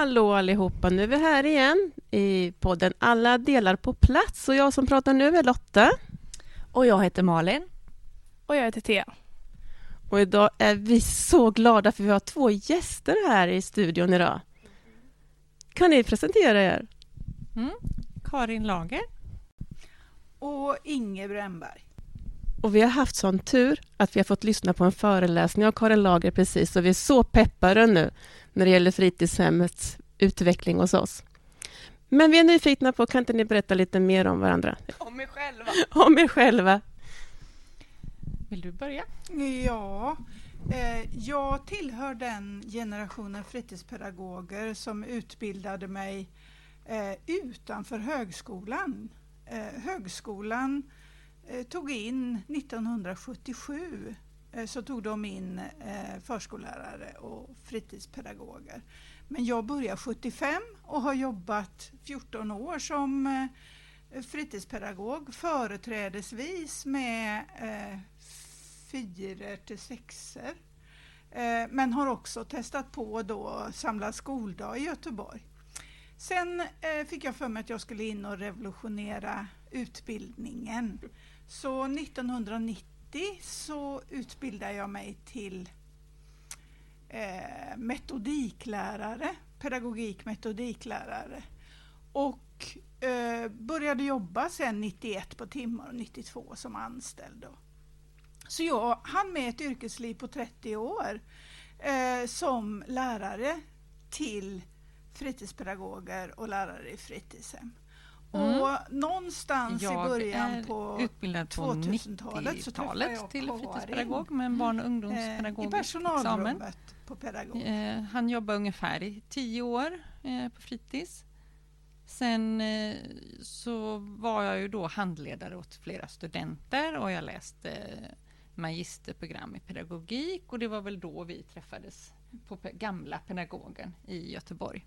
Hallå allihopa, nu är vi här igen i podden Alla delar på plats och jag som pratar nu är Lotta. Och jag heter Malin. Och jag heter Thea. Och idag är vi så glada för vi har två gäster här i studion idag. Kan ni presentera er? Mm. Karin Lager. Och Inge Brännberg. Och vi har haft sån tur att vi har fått lyssna på en föreläsning av Karin Lager precis, och vi är så peppade nu när det gäller fritidshemmets utveckling hos oss. Men vi är nyfikna på, kan inte ni berätta lite mer om varandra? Om er själva. Om er själva. Vill du börja? Ja, eh, jag tillhör den generationen fritidspedagoger som utbildade mig eh, utanför högskolan. Eh, högskolan eh, tog in 1977 eh, Eh, så tog de in eh, förskollärare och fritidspedagoger. Men jag började 75 och har jobbat 14 år som eh, fritidspedagog företrädesvis med fyror till sexor. Men har också testat på då samlad skoldag i Göteborg. Sen fick jag för mig att jag skulle in och revolutionera utbildningen. Så 1990 så utbildade jag mig till eh, metodiklärare, pedagogik metodiklärare. Och eh, började jobba sen 91 på timmar och 92 som anställd. Då. Så jag hann med ett yrkesliv på 30 år eh, som lärare till fritidspedagoger och lärare i fritidshem. Mm. Och någonstans jag i början på utbildad på 2000-talet så träffade 90-talet jag till Karin, fritidspedagog med en barn och eh, I ungdomspedagogisk examen. personalrummet på pedagog. Eh, han jobbar ungefär i tio år eh, på fritids. Sen eh, så var jag ju då handledare åt flera studenter och jag läste magisterprogram i pedagogik och det var väl då vi träffades på pe- gamla pedagogen i Göteborg.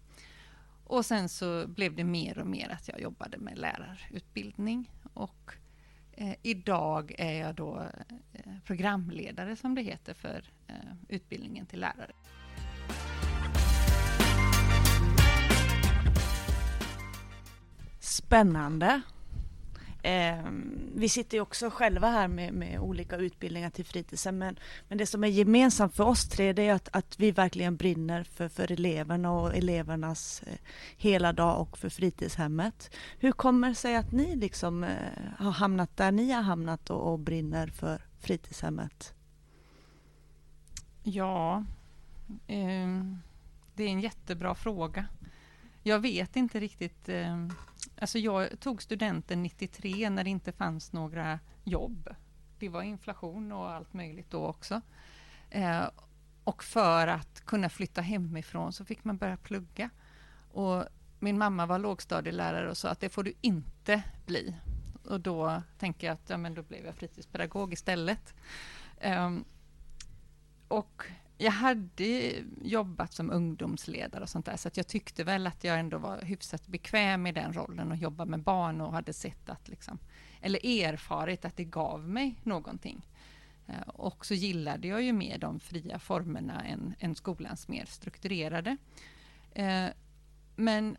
Och sen så blev det mer och mer att jag jobbade med lärarutbildning och eh, idag är jag då eh, programledare som det heter för eh, utbildningen till lärare. Spännande. Eh, vi sitter ju också själva här med, med olika utbildningar till fritidshem men, men det som är gemensamt för oss tre det är att, att vi verkligen brinner för, för eleverna och elevernas eh, hela dag och för fritidshemmet. Hur kommer det sig att ni liksom eh, har hamnat där ni har hamnat och, och brinner för fritidshemmet? Ja, ehm, det är en jättebra fråga. Jag vet inte riktigt. Ehm, alltså jag tog studenten 93 när det inte fanns några jobb. Det var inflation och allt möjligt då också. Eh, och för att kunna flytta hemifrån så fick man börja plugga. Och min mamma var lågstadielärare och sa att det får du inte bli. Och då tänker jag att ja, men då blev jag fritidspedagog istället. Ehm, och jag hade jobbat som ungdomsledare och sånt där, så att jag tyckte väl att jag ändå var hyfsat bekväm i den rollen och jobba med barn och hade sett att liksom, eller erfarit att det gav mig någonting. Eh, och så gillade jag ju mer de fria formerna än, än skolans mer strukturerade. Eh, men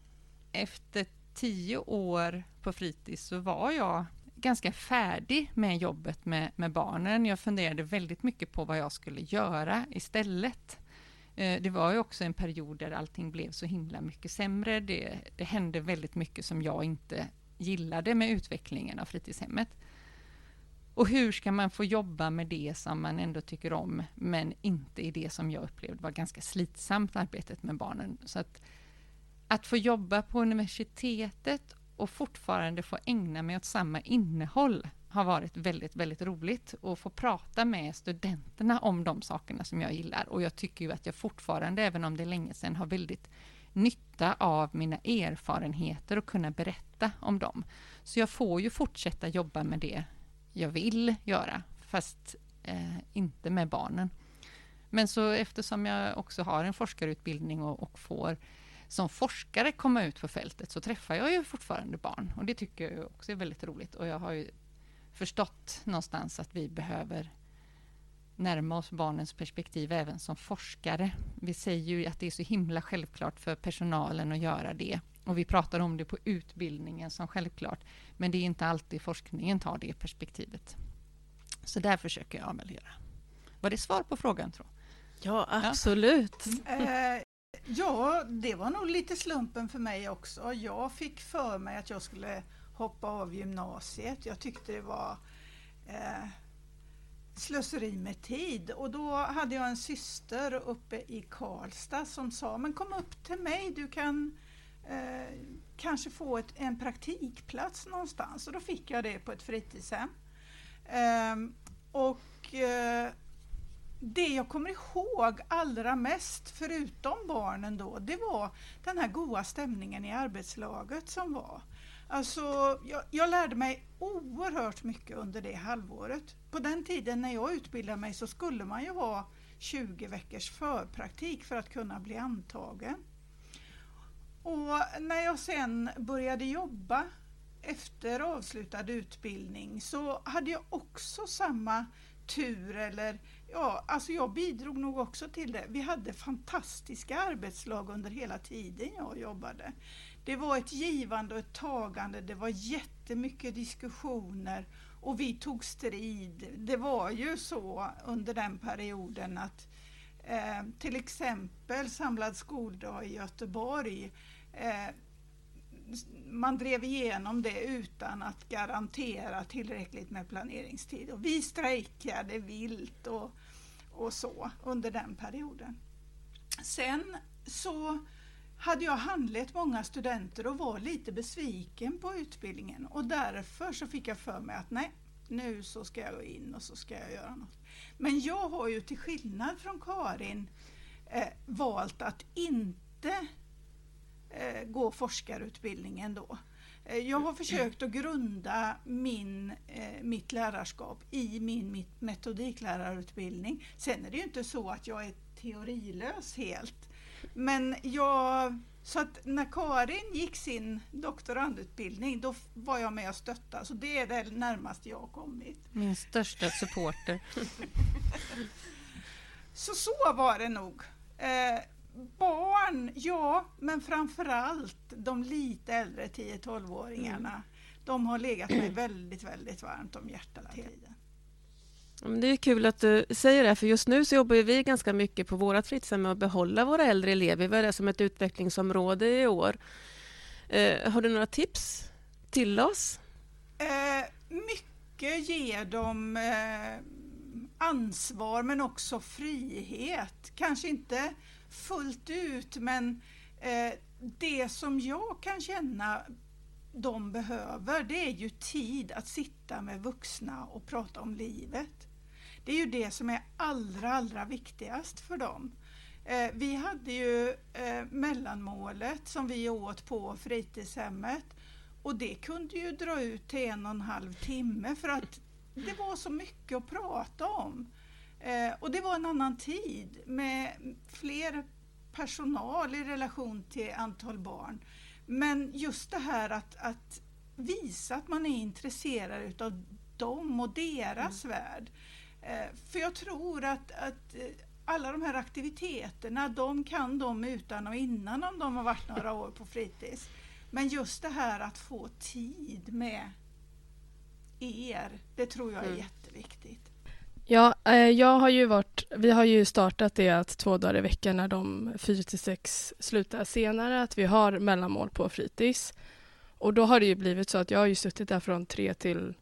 efter tio år på fritids så var jag ganska färdig med jobbet med, med barnen. Jag funderade väldigt mycket på vad jag skulle göra istället. Eh, det var ju också en period där allting blev så himla mycket sämre. Det, det hände väldigt mycket som jag inte gillade med utvecklingen av fritidshemmet. Och hur ska man få jobba med det som man ändå tycker om, men inte i det som jag upplevde var ganska slitsamt, arbetet med barnen. Så att, att få jobba på universitetet och fortfarande få ägna mig åt samma innehåll har varit väldigt, väldigt roligt och få prata med studenterna om de sakerna som jag gillar. Och jag tycker ju att jag fortfarande, även om det är länge sedan, har väldigt nytta av mina erfarenheter och kunna berätta om dem. Så jag får ju fortsätta jobba med det jag vill göra, fast eh, inte med barnen. Men så eftersom jag också har en forskarutbildning och, och får som forskare komma ut på fältet så träffar jag ju fortfarande barn och det tycker jag också är väldigt roligt och jag har ju förstått någonstans att vi behöver närma oss barnens perspektiv även som forskare. Vi säger ju att det är så himla självklart för personalen att göra det. Och vi pratar om det på utbildningen som självklart. Men det är inte alltid forskningen tar det perspektivet. Så där försöker jag väl göra. Var det svar på frågan tror Ja, absolut. Eh, ja, det var nog lite slumpen för mig också. Jag fick för mig att jag skulle hoppa av gymnasiet. Jag tyckte det var eh, slöseri med tid och då hade jag en syster uppe i Karlstad som sa men kom upp till mig, du kan eh, kanske få ett, en praktikplats någonstans och då fick jag det på ett fritidshem. Eh, och eh, det jag kommer ihåg allra mest, förutom barnen då, det var den här goda stämningen i arbetslaget som var. Alltså, jag, jag, lärde mig oerhört mycket under det halvåret. På den tiden när jag utbildade mig så skulle man ju ha 20 veckors förpraktik för att kunna bli antagen. Och när jag sen började jobba efter avslutad utbildning så hade jag också samma tur eller ja, alltså jag bidrog nog också till det. Vi hade fantastiska arbetslag under hela tiden jag jobbade. Det var ett givande och ett tagande, det var jättemycket diskussioner och vi tog strid. Det var ju så under den perioden att eh, till exempel Samlad skoldag i Göteborg eh, man drev igenom det utan att garantera tillräckligt med planeringstid. Och vi strejkade vilt och, och så under den perioden. Sen så hade jag handlett många studenter och var lite besviken på utbildningen och därför så fick jag för mig att nej, nu så ska jag gå in och så ska jag göra något. Men jag har ju till skillnad från Karin eh, valt att inte eh, gå forskarutbildningen då. Eh, jag har försökt att grunda min, eh, mitt lärarskap i min metodiklärarutbildning. Sen är det ju inte så att jag är teorilös helt. Men jag, så att när Karin gick sin doktorandutbildning då var jag med och stöttade. Så det är det närmaste jag har kommit. Min största supporter. så så var det nog. Eh, barn, ja, men framförallt de lite äldre 10-12-åringarna. Mm. De har legat mig väldigt, väldigt varmt om hjärtat hela tiden. Det är kul att du säger det, för just nu så jobbar vi ganska mycket på vårt fritidshem med att behålla våra äldre elever. Vi har det som ett utvecklingsområde i år. Eh, har du några tips till oss? Eh, mycket ger dem eh, ansvar men också frihet. Kanske inte fullt ut men eh, det som jag kan känna de behöver det är ju tid att sitta med vuxna och prata om livet. Det är ju det som är allra, allra viktigast för dem. Eh, vi hade ju eh, mellanmålet som vi åt på fritidshemmet och det kunde ju dra ut till en och en halv timme för att det var så mycket att prata om. Eh, och det var en annan tid med fler personal i relation till antal barn. Men just det här att, att visa att man är intresserad utav dem och deras mm. värld. Eh, för jag tror att, att eh, alla de här aktiviteterna, de kan de utan och innan om de har varit några år på fritids. Men just det här att få tid med er, det tror jag är mm. jätteviktigt. Ja, eh, jag har ju varit, vi har ju startat det att två dagar i veckan när de 4 till 6 slutar senare, att vi har mellanmål på fritids. Och då har det ju blivit så att jag har ju suttit där från tre till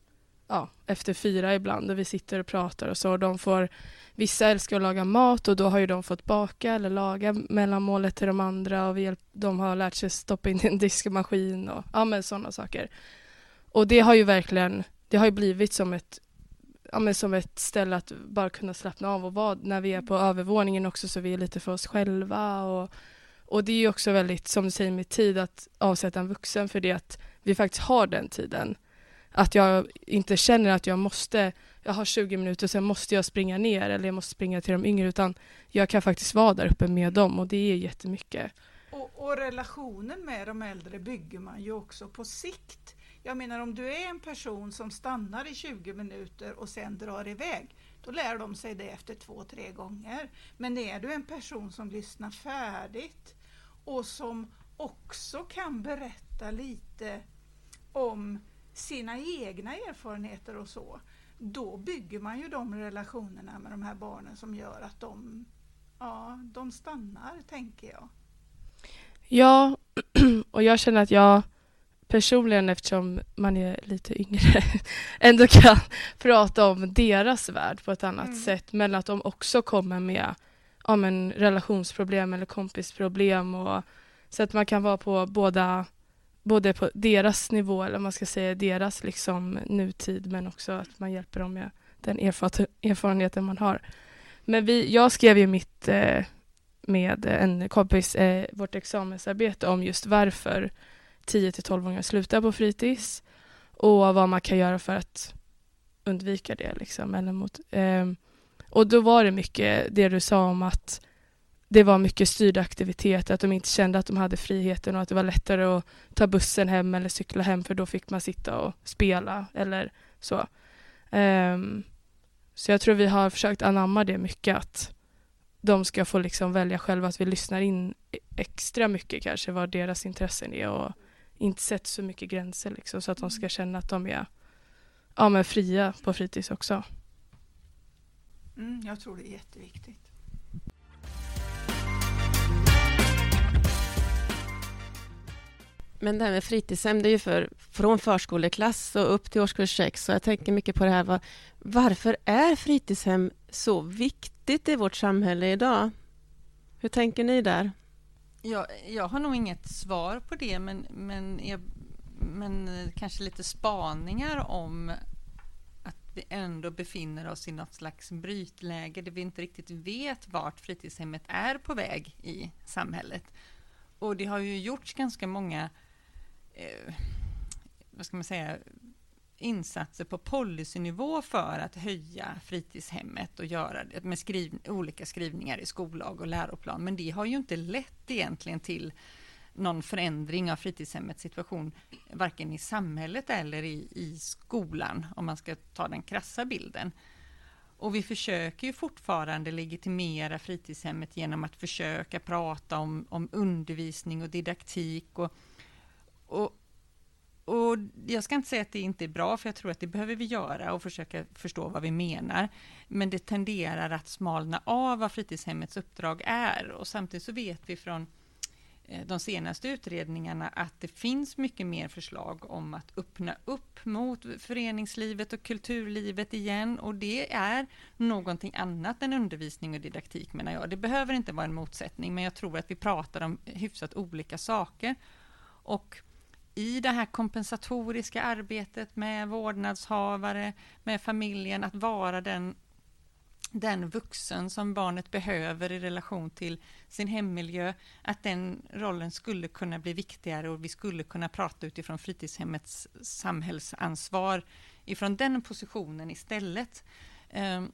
ja, efter fyra ibland och vi sitter och pratar och så. Och de får, vissa älskar att laga mat och då har ju de fått baka eller laga mellanmålet till de andra och vi hjälp, de har lärt sig stoppa in i en diskmaskin och ja, men sådana saker. Och det har ju verkligen, det har ju blivit som ett ja, men som ett ställe att bara kunna slappna av och vara när vi är på övervåningen också så vi är lite för oss själva och, och det är ju också väldigt, som du säger med tid, att avsätta en vuxen för det att vi faktiskt har den tiden. Att jag inte känner att jag måste, jag har 20 minuter sen måste jag springa ner eller jag måste springa till de yngre utan jag kan faktiskt vara där uppe med dem och det är jättemycket. Och, och relationen med de äldre bygger man ju också på sikt jag menar om du är en person som stannar i 20 minuter och sen drar iväg, då lär de sig det efter två, tre gånger. Men är du en person som lyssnar färdigt och som också kan berätta lite om sina egna erfarenheter och så, då bygger man ju de relationerna med de här barnen som gör att de, ja, de stannar, tänker jag. Ja, och jag känner att jag personligen, eftersom man är lite yngre, ändå kan prata om deras värld på ett annat mm. sätt, men att de också kommer med ja, men, relationsproblem eller kompisproblem och så att man kan vara på båda både på deras nivå, eller man ska säga deras liksom nutid, men också att man hjälper dem med den erfarenheten man har. Men vi, jag skrev ju mitt eh, med en kompis eh, vårt examensarbete om just varför 10 till 12-åringar slutar på fritids och vad man kan göra för att undvika det. Liksom, eller mot, eh, och då var det mycket det du sa om att det var mycket styrd aktivitet, att de inte kände att de hade friheten och att det var lättare att ta bussen hem eller cykla hem för då fick man sitta och spela eller så. Um, så jag tror vi har försökt anamma det mycket att de ska få liksom välja själva, att vi lyssnar in e-, extra mycket kanske vad deras intressen är och inte sätter så mycket gränser liksom, så att de ska känna att de är ja, men fria på fritids också. Mm, jag tror det är jätteviktigt. Men det här med fritidshem, det är ju för, från förskoleklass och upp till årskurs 6. Så jag tänker mycket på det här, var, varför är fritidshem så viktigt i vårt samhälle idag? Hur tänker ni där? Jag, jag har nog inget svar på det, men, men, jag, men kanske lite spaningar om att vi ändå befinner oss i något slags brytläge där vi inte riktigt vet vart fritidshemmet är på väg i samhället. Och det har ju gjorts ganska många eh, vad ska man säga, insatser på policynivå för att höja fritidshemmet och göra det med skriv, olika skrivningar i skollag och läroplan. Men det har ju inte lett egentligen till någon förändring av fritidshemmets situation, varken i samhället eller i, i skolan, om man ska ta den krassa bilden. Och vi försöker ju fortfarande legitimera fritidshemmet genom att försöka prata om, om undervisning och didaktik och och, och jag ska inte säga att det inte är bra, för jag tror att det behöver vi göra och försöka förstå vad vi menar. Men det tenderar att smalna av vad fritidshemmets uppdrag är och samtidigt så vet vi från eh, de senaste utredningarna att det finns mycket mer förslag om att öppna upp mot föreningslivet och kulturlivet igen och det är någonting annat än undervisning och didaktik menar jag. Det behöver inte vara en motsättning men jag tror att vi pratar om hyfsat olika saker. Och i det här kompensatoriska arbetet med vårdnadshavare, med familjen, att vara den, den vuxen som barnet behöver i relation till sin hemmiljö, att den rollen skulle kunna bli viktigare och vi skulle kunna prata utifrån fritidshemmets samhällsansvar ifrån den positionen istället. Um,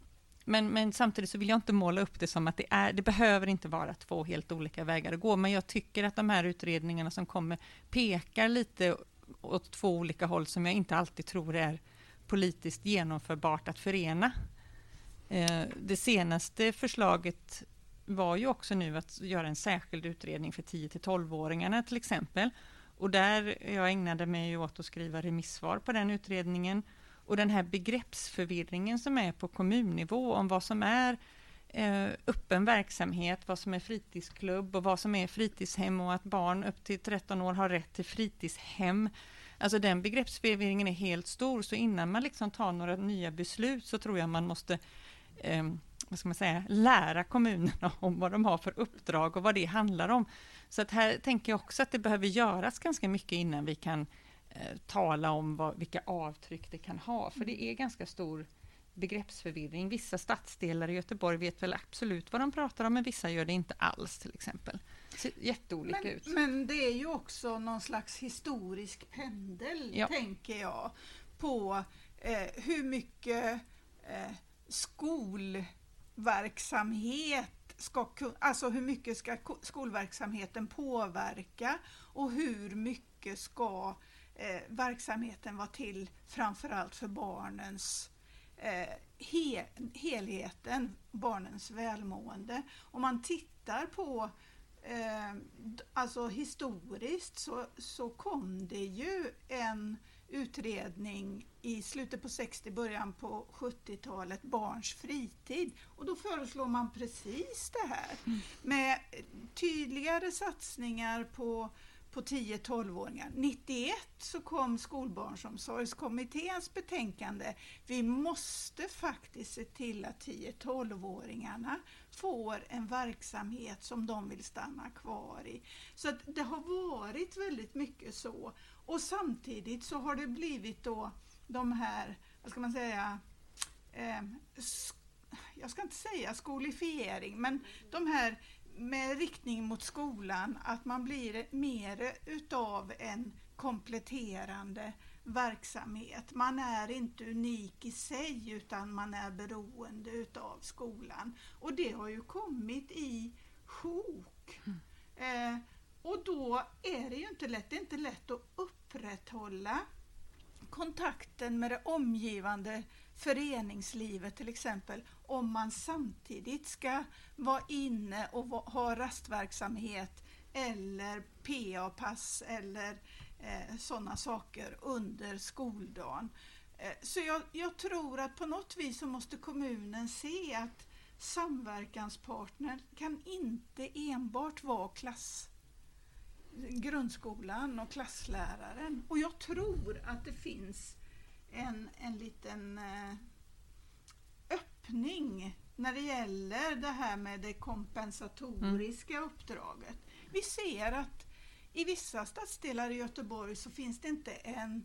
men, men, samtidigt så vill jag inte måla upp det som att det är, det behöver inte vara två helt olika vägar att gå, men jag tycker att de här utredningarna som kommer pekar lite åt två olika håll som jag inte alltid tror är politiskt genomförbart att förena. Eh, det senaste förslaget var ju också nu att göra en särskild utredning för 10 till 12-åringarna till exempel. Och där jag ägnade mig åt att skriva remissvar på den utredningen och den här begreppsförvirringen som är på kommunnivå om vad som är eh, öppen verksamhet, vad som är fritidsklubb och vad som är fritidshem och att barn upp till 13 år har rätt till fritidshem. Alltså den begreppsförvirringen är helt stor, så innan man liksom tar några nya beslut så tror jag man måste eh, vad ska man säga, lära kommunerna om vad de har för uppdrag och vad det handlar om. Så att här tänker jag också att det behöver göras ganska mycket innan vi kan Eh, tala om vad, vilka avtryck det kan ha, för det är ganska stor begreppsförvirring. Vissa stadsdelar i Göteborg vet väl absolut vad de pratar om, men vissa gör det inte alls till exempel. Så jätteolika men, ut. Men det är ju också någon slags historisk pendel, ja. tänker jag, på eh, hur mycket eh, skolverksamhet ska, alltså hur mycket ska skolverksamheten påverka och hur mycket ska eh, verksamheten var till framförallt för barnens eh, he, helheten, barnens välmående. Om man tittar på eh, alltså historiskt så, så kom det ju en utredning i slutet på 60, början på 70-talet, Barns fritid. Och då föreslår man precis det här mm. med tydligare satsningar på på 10-12-åringar. 91 så kom Skolbarnsomsorgskommitténs betänkande. Vi måste faktiskt se till att 10-12-åringarna får en verksamhet som de vill stanna kvar i. Så att det har varit väldigt mycket så. Och samtidigt så har det blivit då de här, vad ska man säga, eh, jag ska inte säga skolifiering, men de här med riktning mot skolan, att man blir mer utav en kompletterande verksamhet. Man är inte unik i sig utan man är beroende utav skolan. Och det har ju kommit i sjok. Mm. Eh, och då är det ju inte lätt, det är inte lätt att upprätthålla kontakten med det omgivande föreningslivet till exempel om man samtidigt ska vara inne och ha rastverksamhet eller PA-pass eller eh, sådana saker under skoldagen. Eh, så jag, jag, tror att på något vis så måste kommunen se att samverkanspartner kan inte enbart vara klass grundskolan och klassläraren. Och jag tror att det finns en, en liten eh, öppning när det gäller det här med det kompensatoriska mm. uppdraget. Vi ser att i vissa stadsdelar i Göteborg så finns det inte en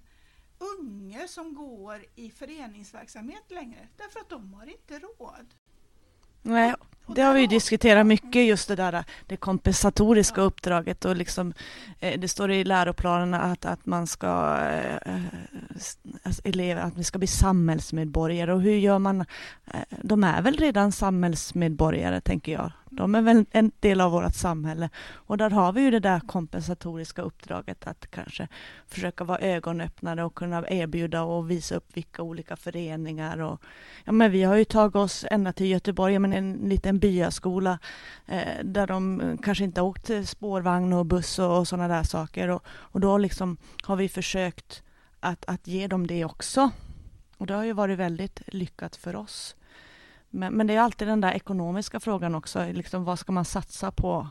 unge som går i föreningsverksamhet längre därför att de har inte råd. Nej, det har vi diskuterat mycket, just det där det kompensatoriska uppdraget och liksom eh, det står i läroplanerna att, att man ska eh, alltså elever, att vi ska bli samhällsmedborgare och hur gör man? Eh, de är väl redan samhällsmedborgare tänker jag. De är väl en del av vårt samhälle och där har vi ju det där kompensatoriska uppdraget att kanske försöka vara ögonöppnare och kunna erbjuda och visa upp vilka olika föreningar och ja, men vi har ju tagit oss ända till Göteborg, men en liten en byaskola eh, där de eh, kanske inte åkt spårvagn och buss och, och sådana där saker och, och då liksom har vi försökt att, att ge dem det också. Och det har ju varit väldigt lyckat för oss. Men, men det är alltid den där ekonomiska frågan också, liksom vad ska man satsa på?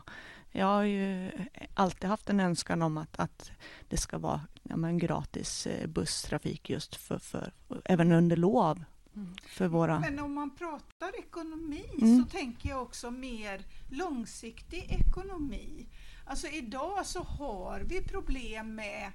Jag har ju alltid haft en önskan om att, att det ska vara ja, men gratis eh, busstrafik just för, för, även under lov. För våra... Men om man pratar ekonomi mm. så tänker jag också mer långsiktig ekonomi. Alltså idag så har vi problem med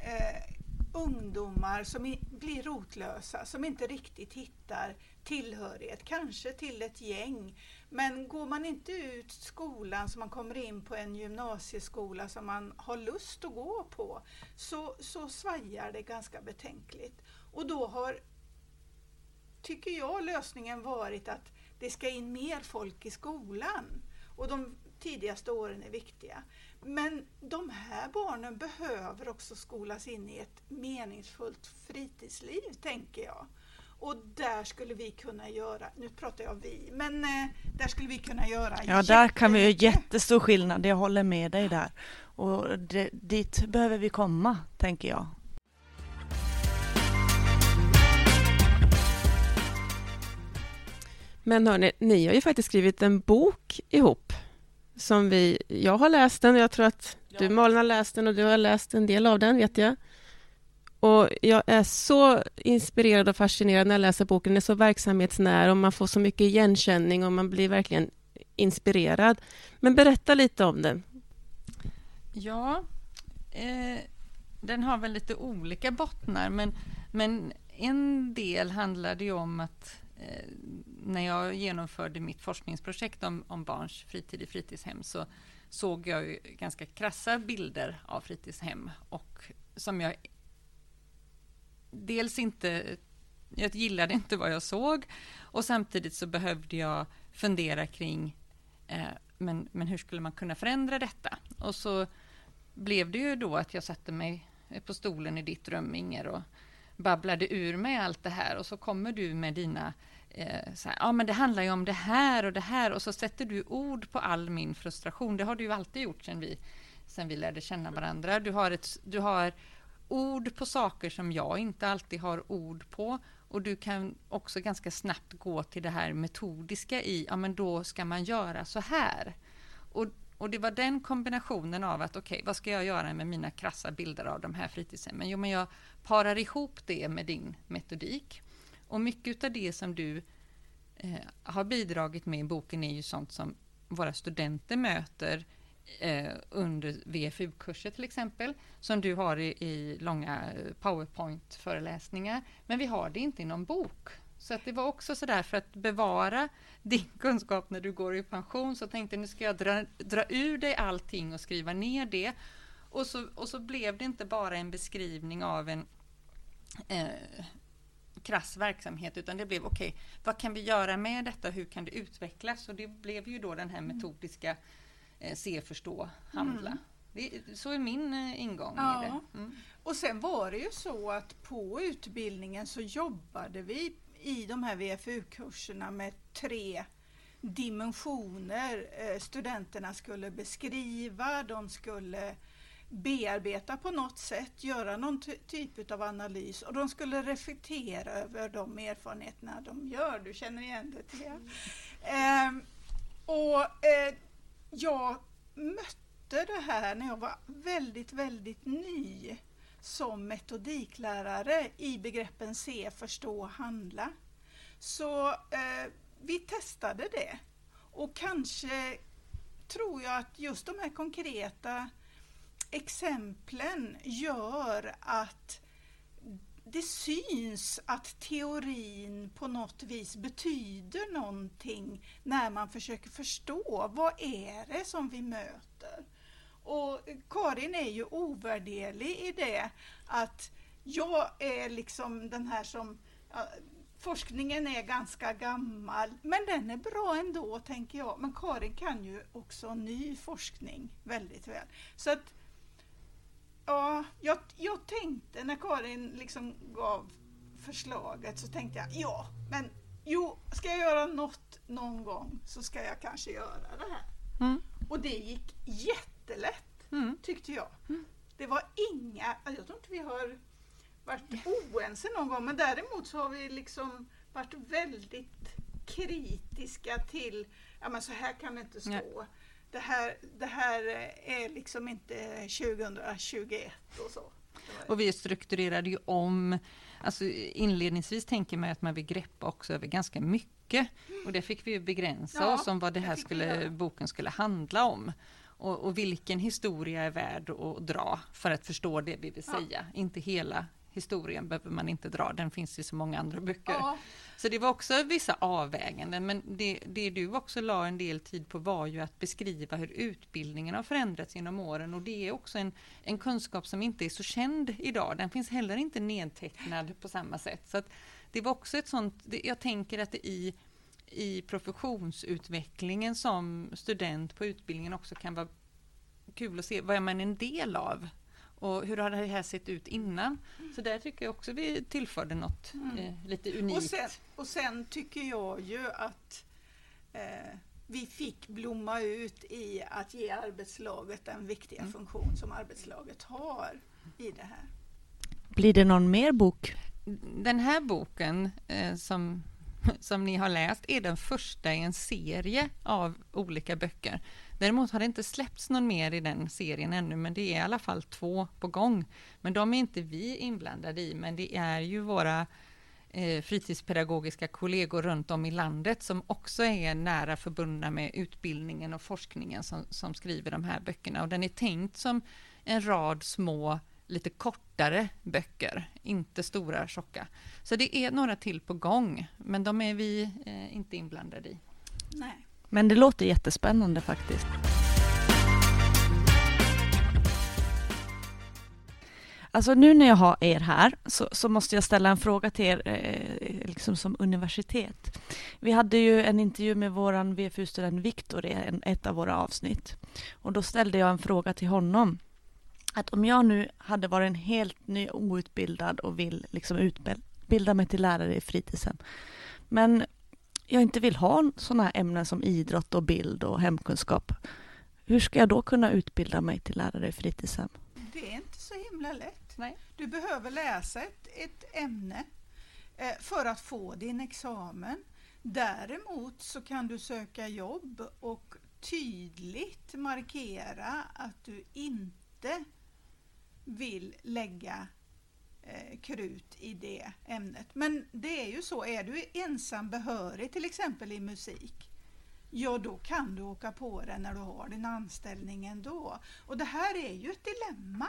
eh, ungdomar som blir rotlösa, som inte riktigt hittar tillhörighet, kanske till ett gäng. Men går man inte ut skolan så man kommer in på en gymnasieskola som man har lust att gå på, så, så svajar det ganska betänkligt. Och då har, tycker jag, lösningen varit att det ska in mer folk i skolan. Och de tidigaste åren är viktiga. Men de här barnen behöver också skolas in i ett meningsfullt fritidsliv, tänker jag. Och där skulle vi kunna göra, nu pratar jag vi, men eh, där skulle vi kunna göra Ja, där kan vi göra jättestor skillnad, jag håller med dig där. Och det, dit behöver vi komma, tänker jag. Men hörni, ni har ju faktiskt skrivit en bok ihop som vi, jag har läst den och jag tror att du Malin har läst den och du har läst en del av den vet jag. Och jag är så inspirerad och fascinerad när jag läser boken. Den är så verksamhetsnära och man får så mycket igenkänning och man blir verkligen inspirerad. Men berätta lite om den. Ja, eh, den har väl lite olika bottnar men, men en del handlade ju om att Eh, när jag genomförde mitt forskningsprojekt om, om barns fritid i fritidshem så såg jag ganska krassa bilder av fritidshem och som jag dels inte jag gillade inte vad jag såg och samtidigt så behövde jag fundera kring eh, men, men hur skulle man kunna förändra detta? Och så blev det ju då att jag satte mig på stolen i ditt rum, Inger, och babblade ur mig allt det här och så kommer du med dina eh, så här, ja men det handlar ju om det här och det här och så sätter du ord på all min frustration. Det har du ju alltid gjort sen vi, sen vi lärde känna varandra. Du har, ett, du har ord på saker som jag inte alltid har ord på och du kan också ganska snabbt gå till det här metodiska i, ja men då ska man göra så här. Och, och det var den kombinationen av att okej, okay, vad ska jag göra med mina krassa bilder av de här fritidshemmen? Jo, men jag parar ihop det med din metodik. Och mycket av det som du eh, har bidragit med i boken är ju sånt som våra studenter möter eh, under VFU-kurser till exempel, som du har i, i långa eh, Powerpoint-föreläsningar. Men vi har det inte i någon bok. Så att det var också sådär för att bevara din kunskap när du går i pension, så tänkte jag nu ska jag dra, dra ur dig allting och skriva ner det. Och så, och så blev det inte bara en beskrivning av en eh, krass verksamhet, utan det blev okej, okay, vad kan vi göra med detta? Hur kan det utvecklas? Och det blev ju då den här mm. metodiska eh, se, förstå, handla. Mm. Det, så är min eh, ingång ja. i det. Mm. Och sen var det ju så att på utbildningen så jobbade vi i de här VFU-kurserna med tre dimensioner. Eh, studenterna skulle beskriva, de skulle bearbeta på något sätt, göra någon typ av analys och de skulle reflektera över de erfarenheterna de gör. Du känner igen det till mm. eh, Och eh, jag mötte det här när jag var väldigt, väldigt ny som metodiklärare i begreppen se, förstå, handla. Så eh, vi testade det och kanske tror jag att just de här konkreta exemplen gör att det syns att teorin på något vis betyder någonting när man försöker förstå vad är det som vi möter. Och Karin är ju ovärderlig i det att jag är liksom den här som ja, Forskningen är ganska gammal, men den är bra ändå tänker jag. Men Karin kan ju också ny forskning väldigt väl. Så att Ja, jag, jag tänkte när Karin liksom gav förslaget så tänkte jag ja, men jo, ska jag göra något någon gång så ska jag kanske göra det här. Mm. Och det gick jättelätt mm. tyckte jag. Mm. Det var inga, jag tror inte vi har varit oense någon gång men däremot så har vi liksom varit väldigt kritiska till, ja men så här kan det inte stå. Ja det här, det här är liksom inte 2021 och så. Och vi strukturerade ju om, alltså inledningsvis tänker man att man vill greppa också över ganska mycket. Mm. Och det fick vi ju begränsa ja, oss om vad det här skulle, boken skulle handla om. Och, och, vilken historia är värd att dra för att förstå det vi vill säga. Ja. Inte hela historien behöver man inte dra, den finns i så många andra böcker. Ja. Så det var också vissa avväganden, men det, det du också la en del tid på var ju att beskriva hur utbildningen har förändrats genom åren och det är också en, en kunskap som inte är så känd idag. Den finns heller inte nedtecknad på samma sätt. Så det var också ett sånt, jag tänker att det i i professionsutvecklingen som student på utbildningen också kan vara kul att se vad är man en del av och hur har det här sett ut innan? Mm. Så där tycker jag också vi tillförde något mm. eh, lite unikt. Och sen, och sen, tycker jag ju att eh, vi fick blomma ut i att ge arbetslaget den viktiga mm. funktion som arbetslaget har i det här. Blir det någon mer bok? Den här boken eh, som som ni har läst är den första i en serie av olika böcker. Däremot har det inte släppts någon mer i den serien ännu, men det är i alla fall två på gång. Men de är inte vi inblandade i, men det är ju våra eh, fritidspedagogiska kollegor runt om i landet som också är nära förbundna med utbildningen och forskningen som, som skriver de här böckerna. Och den är tänkt som en rad små lite kortare böcker, inte stora tjocka. Så det är några till på gång, men de är vi eh, inte inblandade i. Nej. Men det låter jättespännande faktiskt. Alltså nu när jag har er här så, så måste jag ställa en fråga till er eh, liksom som universitet. Vi hade ju en intervju med våran VFU-student Viktor i en, ett av våra avsnitt. Och då ställde jag en fråga till honom att om jag nu hade varit en helt ny outbildad och vill liksom utbilda mig till lärare i fritidshem, men jag inte vill ha sådana här ämnen som idrott och bild och hemkunskap, hur ska jag då kunna utbilda mig till lärare i fritidshem? Det är inte så himla lätt. Nej. Du behöver läsa ett, ett ämne eh, för att få din examen. Däremot så kan du söka jobb och tydligt markera att du inte vill lägga krut i det ämnet. Men det är ju så, är du ensam behörig till exempel i musik, ja då kan du åka på det när du har din anställning ändå. Och det här är ju ett dilemma.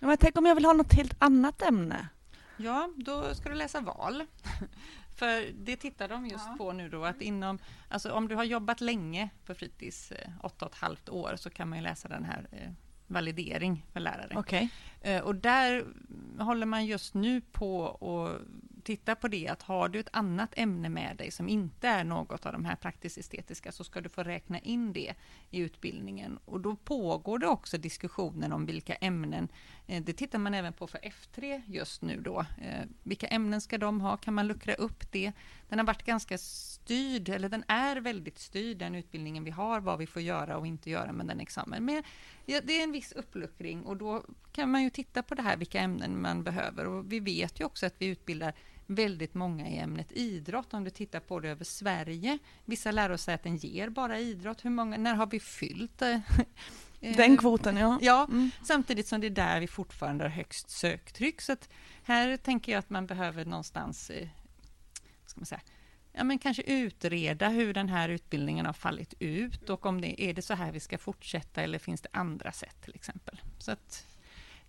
Ja, men tänk om jag vill ha något helt annat ämne? Ja, då ska du läsa val. För det tittar de just Ja. på nu då att inom, alltså om du har jobbat länge på fritids, eh, åtta och ett halvt år, så kan man ju läsa den här eh, validering för lärare. Okej. Eh, Och där håller man just nu på att titta på det att har du ett annat ämne med dig som inte är något av de här praktiskt estetiska så ska du få räkna in det i utbildningen. Och då pågår det också diskussioner om vilka ämnen, eh, det tittar man även på för F3 just nu då. Eh, vilka ämnen ska de ha? Kan man luckra upp det? Den har varit ganska styrd, eller den är väldigt styrd den utbildningen vi har, vad vi får göra och inte göra med den examen. Men Ja, det är en viss uppluckring och då kan man ju titta på det här, vilka ämnen man behöver. Och vi vet ju också att vi utbildar väldigt många i ämnet idrott, om du tittar på det över Sverige. Vissa lärosäten ger bara idrott. Hur många, när har vi fyllt eh, Den kvoten, ja. Ja, Mm. samtidigt som det är där vi fortfarande har högst söktryck. Så att här tänker jag att man behöver någonstans, eh, ska man säga, ja, men kanske utreda hur den här utbildningen har fallit ut och om det är det så här vi ska fortsätta eller finns det andra sätt till exempel. Så att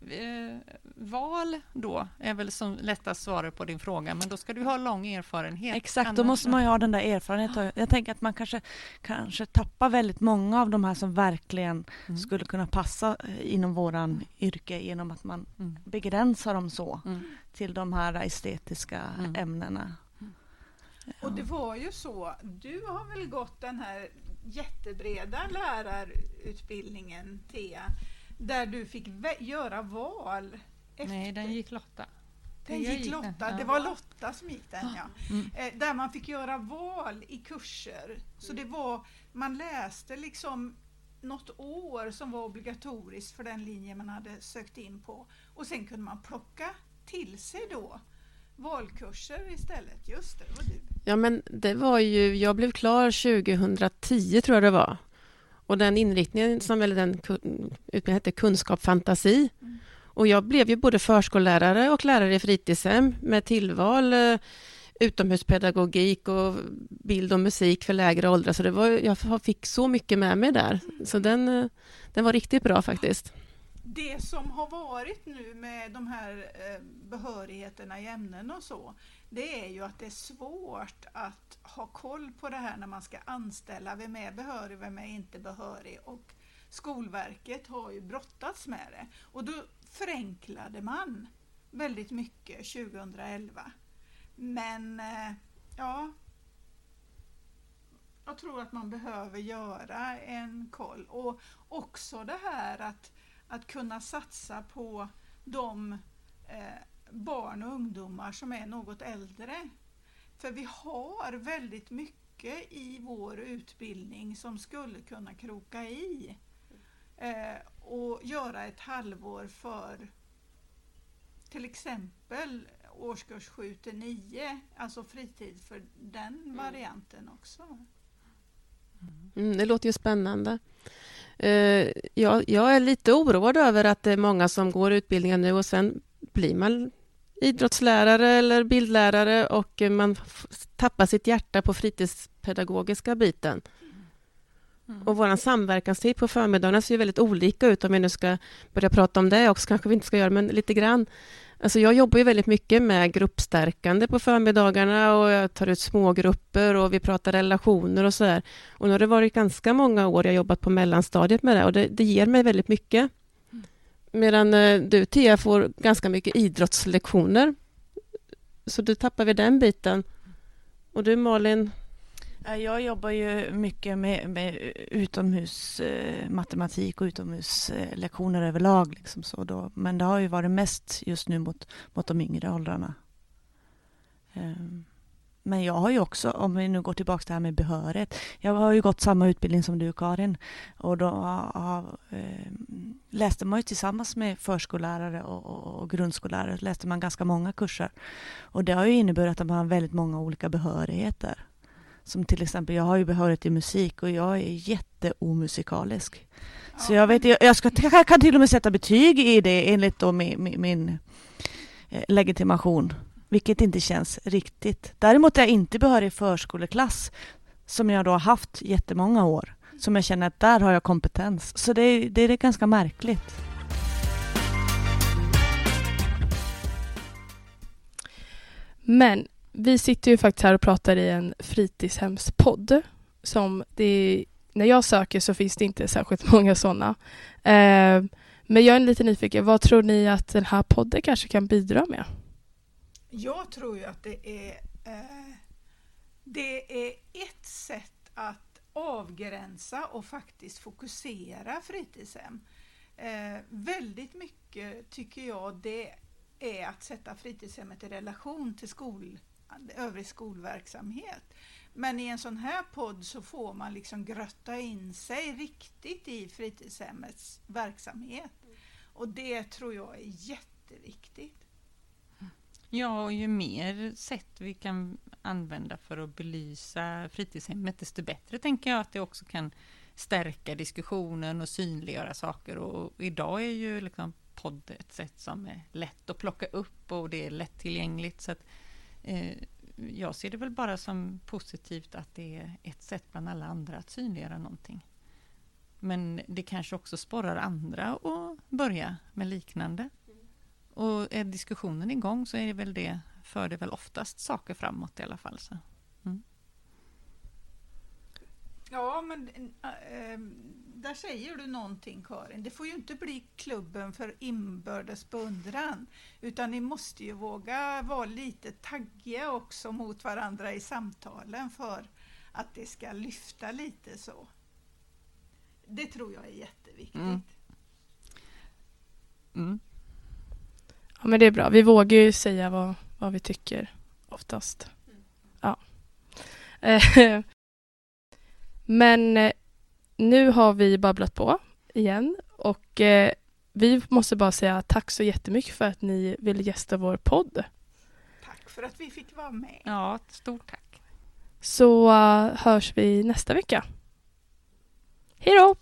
eh, val då är väl som lättast svaret på din fråga, men då ska du ha lång erfarenhet. Exakt, då måste man ju ha den där erfarenheten. Jag tänker att man kanske, kanske tappar väldigt många av de här som verkligen Mm. skulle kunna passa eh, inom våran yrke genom att man Mm. begränsar dem så Mm. till de här estetiska Mm. Och det var ju så, du har väl gått den här jättebreda lärarutbildningen, Thea, där du fick göra val. Efter. Nej, den gick Lotta. Den gick gick Lotta, den, det var Lotta som gick den ja. Mm. Eh, där man fick göra val i kurser. Så det var, man läste liksom något år som var obligatoriskt för den linje man hade sökt in på. Och sen kunde man plocka till sig då valkurser istället. Just det, det var du. Ja, men det var ju... Jag blev klar 2010, tror jag det var. Och den inriktningen, som väl den utbildningen hette Kunskap fantasi. Mm. Och jag blev ju både förskollärare och lärare i fritidshem med tillval eh, utomhuspedagogik och bild och musik för lägre åldrar. Så det var, jag fick så mycket med mig där. Så den, eh, den var riktigt bra faktiskt. Det som har varit nu med de här eh, behörigheterna i ämnen och så, det är ju att det är svårt att ha koll på det här när man ska anställa. Vem är behörig, vem är inte behörig? Och Skolverket har ju brottats med det. Och då förenklade man väldigt mycket 2011. Men eh, ja, jag tror att man behöver göra en koll. Och också det här att, att kunna satsa på de eh, barn och ungdomar som är något äldre. För vi har väldigt mycket i vår utbildning som skulle kunna kroka i eh, och göra ett halvår för till exempel årskurs 7 till 9, alltså fritid för den varianten också. Mm, det låter ju spännande. Eh, jag, jag är lite oroad över att det är många som går utbildningen nu och sen blir man idrottslärare eller bildlärare och man tappar sitt hjärta på fritidspedagogiska biten. Mm. Och vår samverkanstid på förmiddagarna ser ju väldigt olika ut om vi nu ska börja prata om det också, kanske vi inte ska göra, men lite grann. Alltså jag jobbar ju väldigt mycket med gruppstärkande på förmiddagarna och jag tar ut smågrupper och vi pratar relationer och så där. Och nu har det varit ganska många år jag jobbat på mellanstadiet med det och det, det ger mig väldigt mycket. Medan eh, du, Tia, får ganska mycket idrottslektioner. Så då tappar vi den biten. Och du, Malin? Jag jobbar ju mycket med, med utomhusmatematik eh, och utomhuslektioner överlag. Liksom så då. Men det har ju varit mest just nu mot, mot de yngre åldrarna. Ehm, men jag har ju också, om vi nu går tillbaka till det här med behörighet. Jag har ju gått samma utbildning som du Karin. Och då har, ehm, läste man ju tillsammans med förskollärare och, och, och grundskollärare. läste man ganska många kurser. Och det har ju inneburit att man har väldigt många olika behörigheter. Som till exempel, jag har ju behörighet i musik och jag är jätteomusikalisk. Så jag vet, jag, jag, ska, jag kan till och med sätta betyg i det enligt då min, min, min eh, legitimation vilket inte känns riktigt. Däremot är jag inte behörig i förskoleklass som jag då har haft jättemånga år. Som jag känner att där har jag kompetens. Så det, det är ganska märkligt. Men vi sitter ju faktiskt här och pratar i en fritidshemspodd. Som det, när jag söker så finns det inte särskilt många sådana. Eh, men jag är lite nyfiken, vad tror ni att den här podden kanske kan bidra med? Jag tror ju att det är, eh, det är ett sätt att avgränsa och faktiskt fokusera fritidshem. Eh, väldigt mycket tycker jag det är att sätta fritidshemmet i relation till skol, övrig skolverksamhet. Men i en sån här podd så får man liksom grötta in sig riktigt i fritidshemmets verksamhet. Och det tror jag är jätteviktigt. Ja, och ju mer sätt vi kan använda för att belysa fritidshemmet, desto bättre tänker jag att det också kan stärka diskussionen och synliggöra saker. Och idag är ju liksom podd ett sätt som är lätt att plocka upp och det är lättillgängligt. Så att, eh, jag ser det väl bara som positivt att det är ett sätt bland alla andra att synliggöra någonting. Men det kanske också sporrar andra att börja med liknande. Och är diskussionen igång så är det väl det, för det väl oftast saker framåt i alla fall. Så. Mm. Ja, men äh, där säger du någonting Karin. Det får ju inte bli klubben för inbördes beundran, utan ni måste ju våga vara lite taggiga också mot varandra i samtalen för att det ska lyfta lite så. Det tror jag är jätteviktigt. Mm. Mm. Ja, men det är bra. Vi vågar ju säga vad, vad vi tycker oftast. Ja. men eh, nu har vi babblat på igen och eh, vi måste bara säga tack så jättemycket för att ni ville gästa vår podd. Tack för att vi fick vara med. Ja, stort tack. Så uh, hörs vi nästa vecka. Hej då!